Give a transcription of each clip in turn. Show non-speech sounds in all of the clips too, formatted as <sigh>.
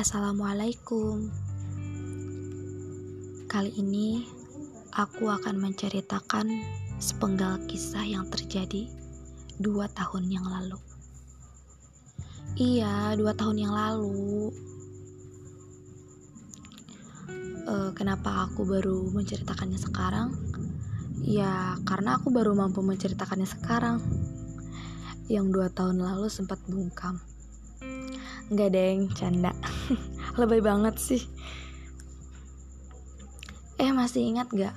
Assalamualaikum. Kali ini aku akan menceritakan sepenggal kisah yang terjadi dua tahun yang lalu. Iya, dua tahun yang lalu. Uh, kenapa aku baru menceritakannya sekarang? Ya, karena aku baru mampu menceritakannya sekarang. Yang dua tahun lalu sempat bungkam. Enggak deng, canda. <laughs> Lebay banget sih. Eh, masih ingat gak?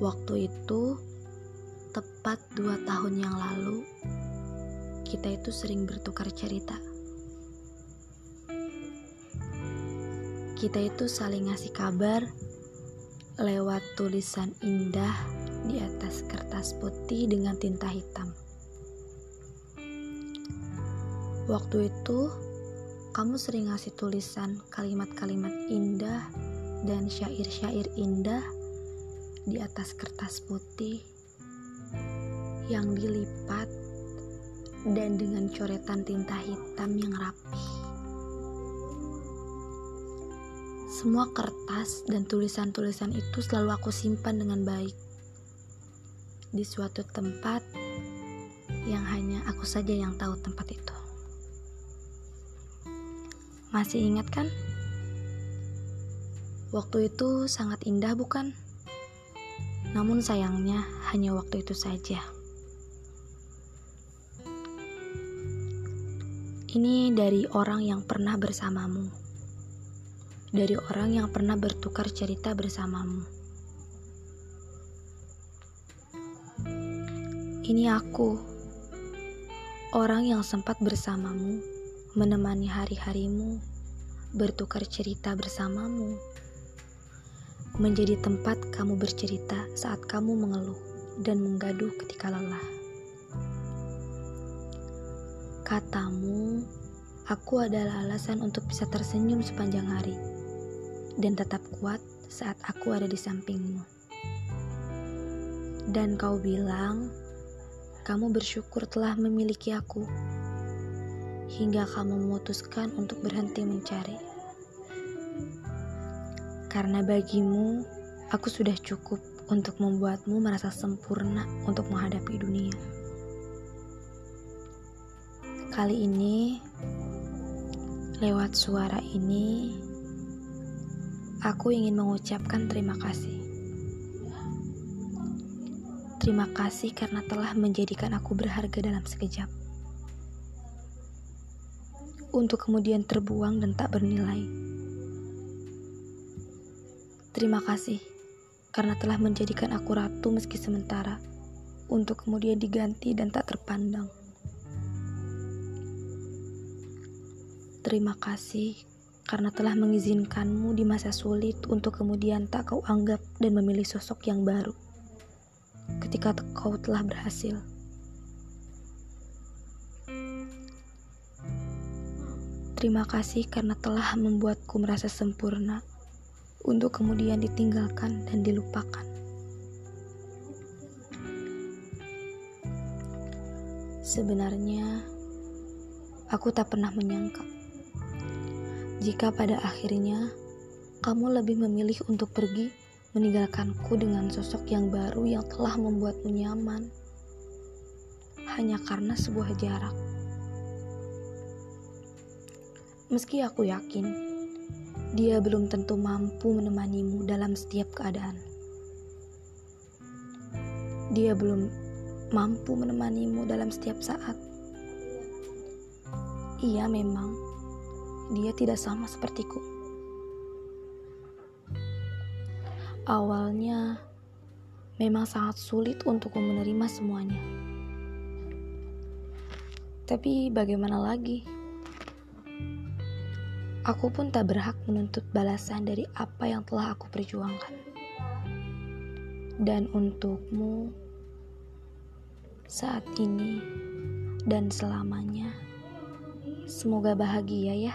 Waktu itu, tepat dua tahun yang lalu, kita itu sering bertukar cerita. Kita itu saling ngasih kabar lewat tulisan indah di atas kertas putih dengan tinta hitam. Waktu itu, kamu sering ngasih tulisan kalimat-kalimat indah dan syair-syair indah di atas kertas putih yang dilipat dan dengan coretan tinta hitam yang rapi. Semua kertas dan tulisan-tulisan itu selalu aku simpan dengan baik di suatu tempat yang hanya aku saja yang tahu tempat itu. Masih ingat kan? Waktu itu sangat indah, bukan? Namun sayangnya hanya waktu itu saja. Ini dari orang yang pernah bersamamu dari orang yang pernah bertukar cerita bersamamu. Ini aku, orang yang sempat bersamamu, menemani hari-harimu, bertukar cerita bersamamu, menjadi tempat kamu bercerita saat kamu mengeluh dan menggaduh ketika lelah. Katamu, aku adalah alasan untuk bisa tersenyum sepanjang hari dan tetap kuat saat aku ada di sampingmu. Dan kau bilang, kamu bersyukur telah memiliki aku, hingga kamu memutuskan untuk berhenti mencari. Karena bagimu, aku sudah cukup untuk membuatmu merasa sempurna untuk menghadapi dunia. Kali ini, lewat suara ini, aku ingin mengucapkan terima kasih. Terima kasih karena telah menjadikan aku berharga dalam sekejap. Untuk kemudian terbuang dan tak bernilai. Terima kasih karena telah menjadikan aku ratu meski sementara, untuk kemudian diganti dan tak terpandang. Terima kasih karena telah mengizinkanmu di masa sulit untuk kemudian tak kau anggap dan memilih sosok yang baru ketika kau telah berhasil. Terima kasih karena telah membuatku merasa sempurna untuk kemudian ditinggalkan dan dilupakan. Sebenarnya, aku tak pernah menyangka jika pada akhirnya kamu lebih memilih untuk pergi meninggalkanku dengan sosok yang baru yang telah membuatmu nyaman hanya karena sebuah jarak. Meski aku yakin dia belum tentu mampu menemanimu dalam setiap keadaan. Dia belum mampu menemanimu dalam setiap saat. Iya, memang dia tidak sama sepertiku. Awalnya memang sangat sulit untuk menerima semuanya. Tapi bagaimana lagi? Aku pun tak berhak menuntut balasan dari apa yang telah aku perjuangkan. Dan untukmu, saat ini dan selamanya, semoga bahagia ya.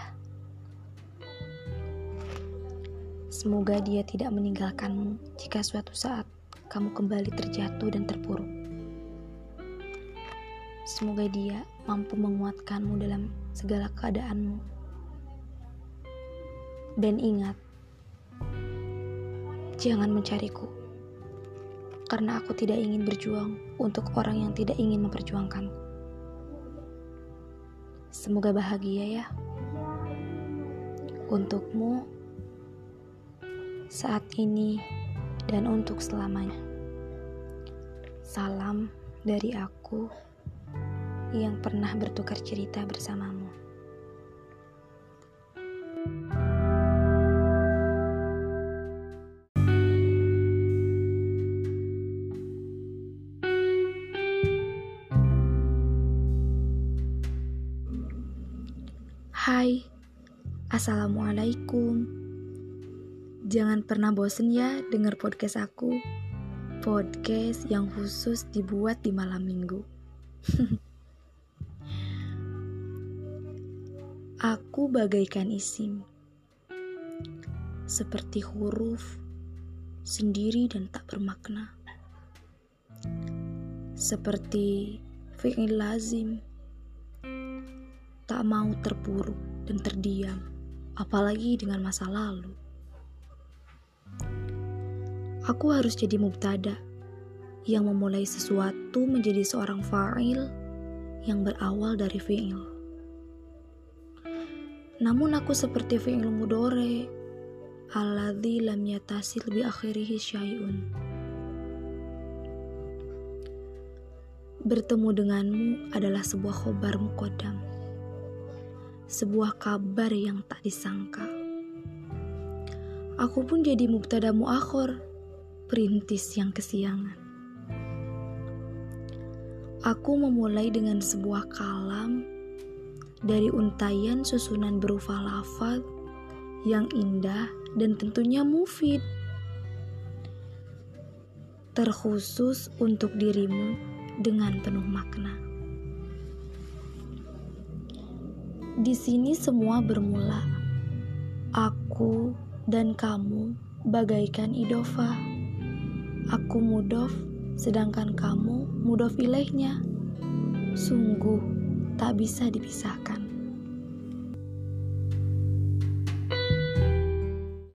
Semoga dia tidak meninggalkanmu jika suatu saat kamu kembali terjatuh dan terpuruk. Semoga dia mampu menguatkanmu dalam segala keadaanmu. Dan ingat, jangan mencariku. Karena aku tidak ingin berjuang untuk orang yang tidak ingin memperjuangkanku. Semoga bahagia ya. Untukmu saat ini dan untuk selamanya. Salam dari aku yang pernah bertukar cerita bersamamu. Hai, Assalamualaikum. Jangan pernah bosen ya denger podcast aku. Podcast yang khusus dibuat di malam minggu. <laughs> aku bagaikan isim. Seperti huruf sendiri dan tak bermakna. Seperti fi'il lazim tak mau terpuruk dan terdiam, apalagi dengan masa lalu. Aku harus jadi mubtada yang memulai sesuatu menjadi seorang fa'il yang berawal dari fi'il. Namun aku seperti fi'il mudore, alladzi lam yatasil bi akhirihi syai'un. Bertemu denganmu adalah sebuah khobar mukodam sebuah kabar yang tak disangka. Aku pun jadi mubtada muakhor, perintis yang kesiangan. Aku memulai dengan sebuah kalam dari untayan susunan berupa lafaz yang indah dan tentunya mufid. Terkhusus untuk dirimu dengan penuh makna. Di sini semua bermula. Aku dan kamu bagaikan idofa. Aku mudof, sedangkan kamu mudof ilaihnya. Sungguh tak bisa dipisahkan.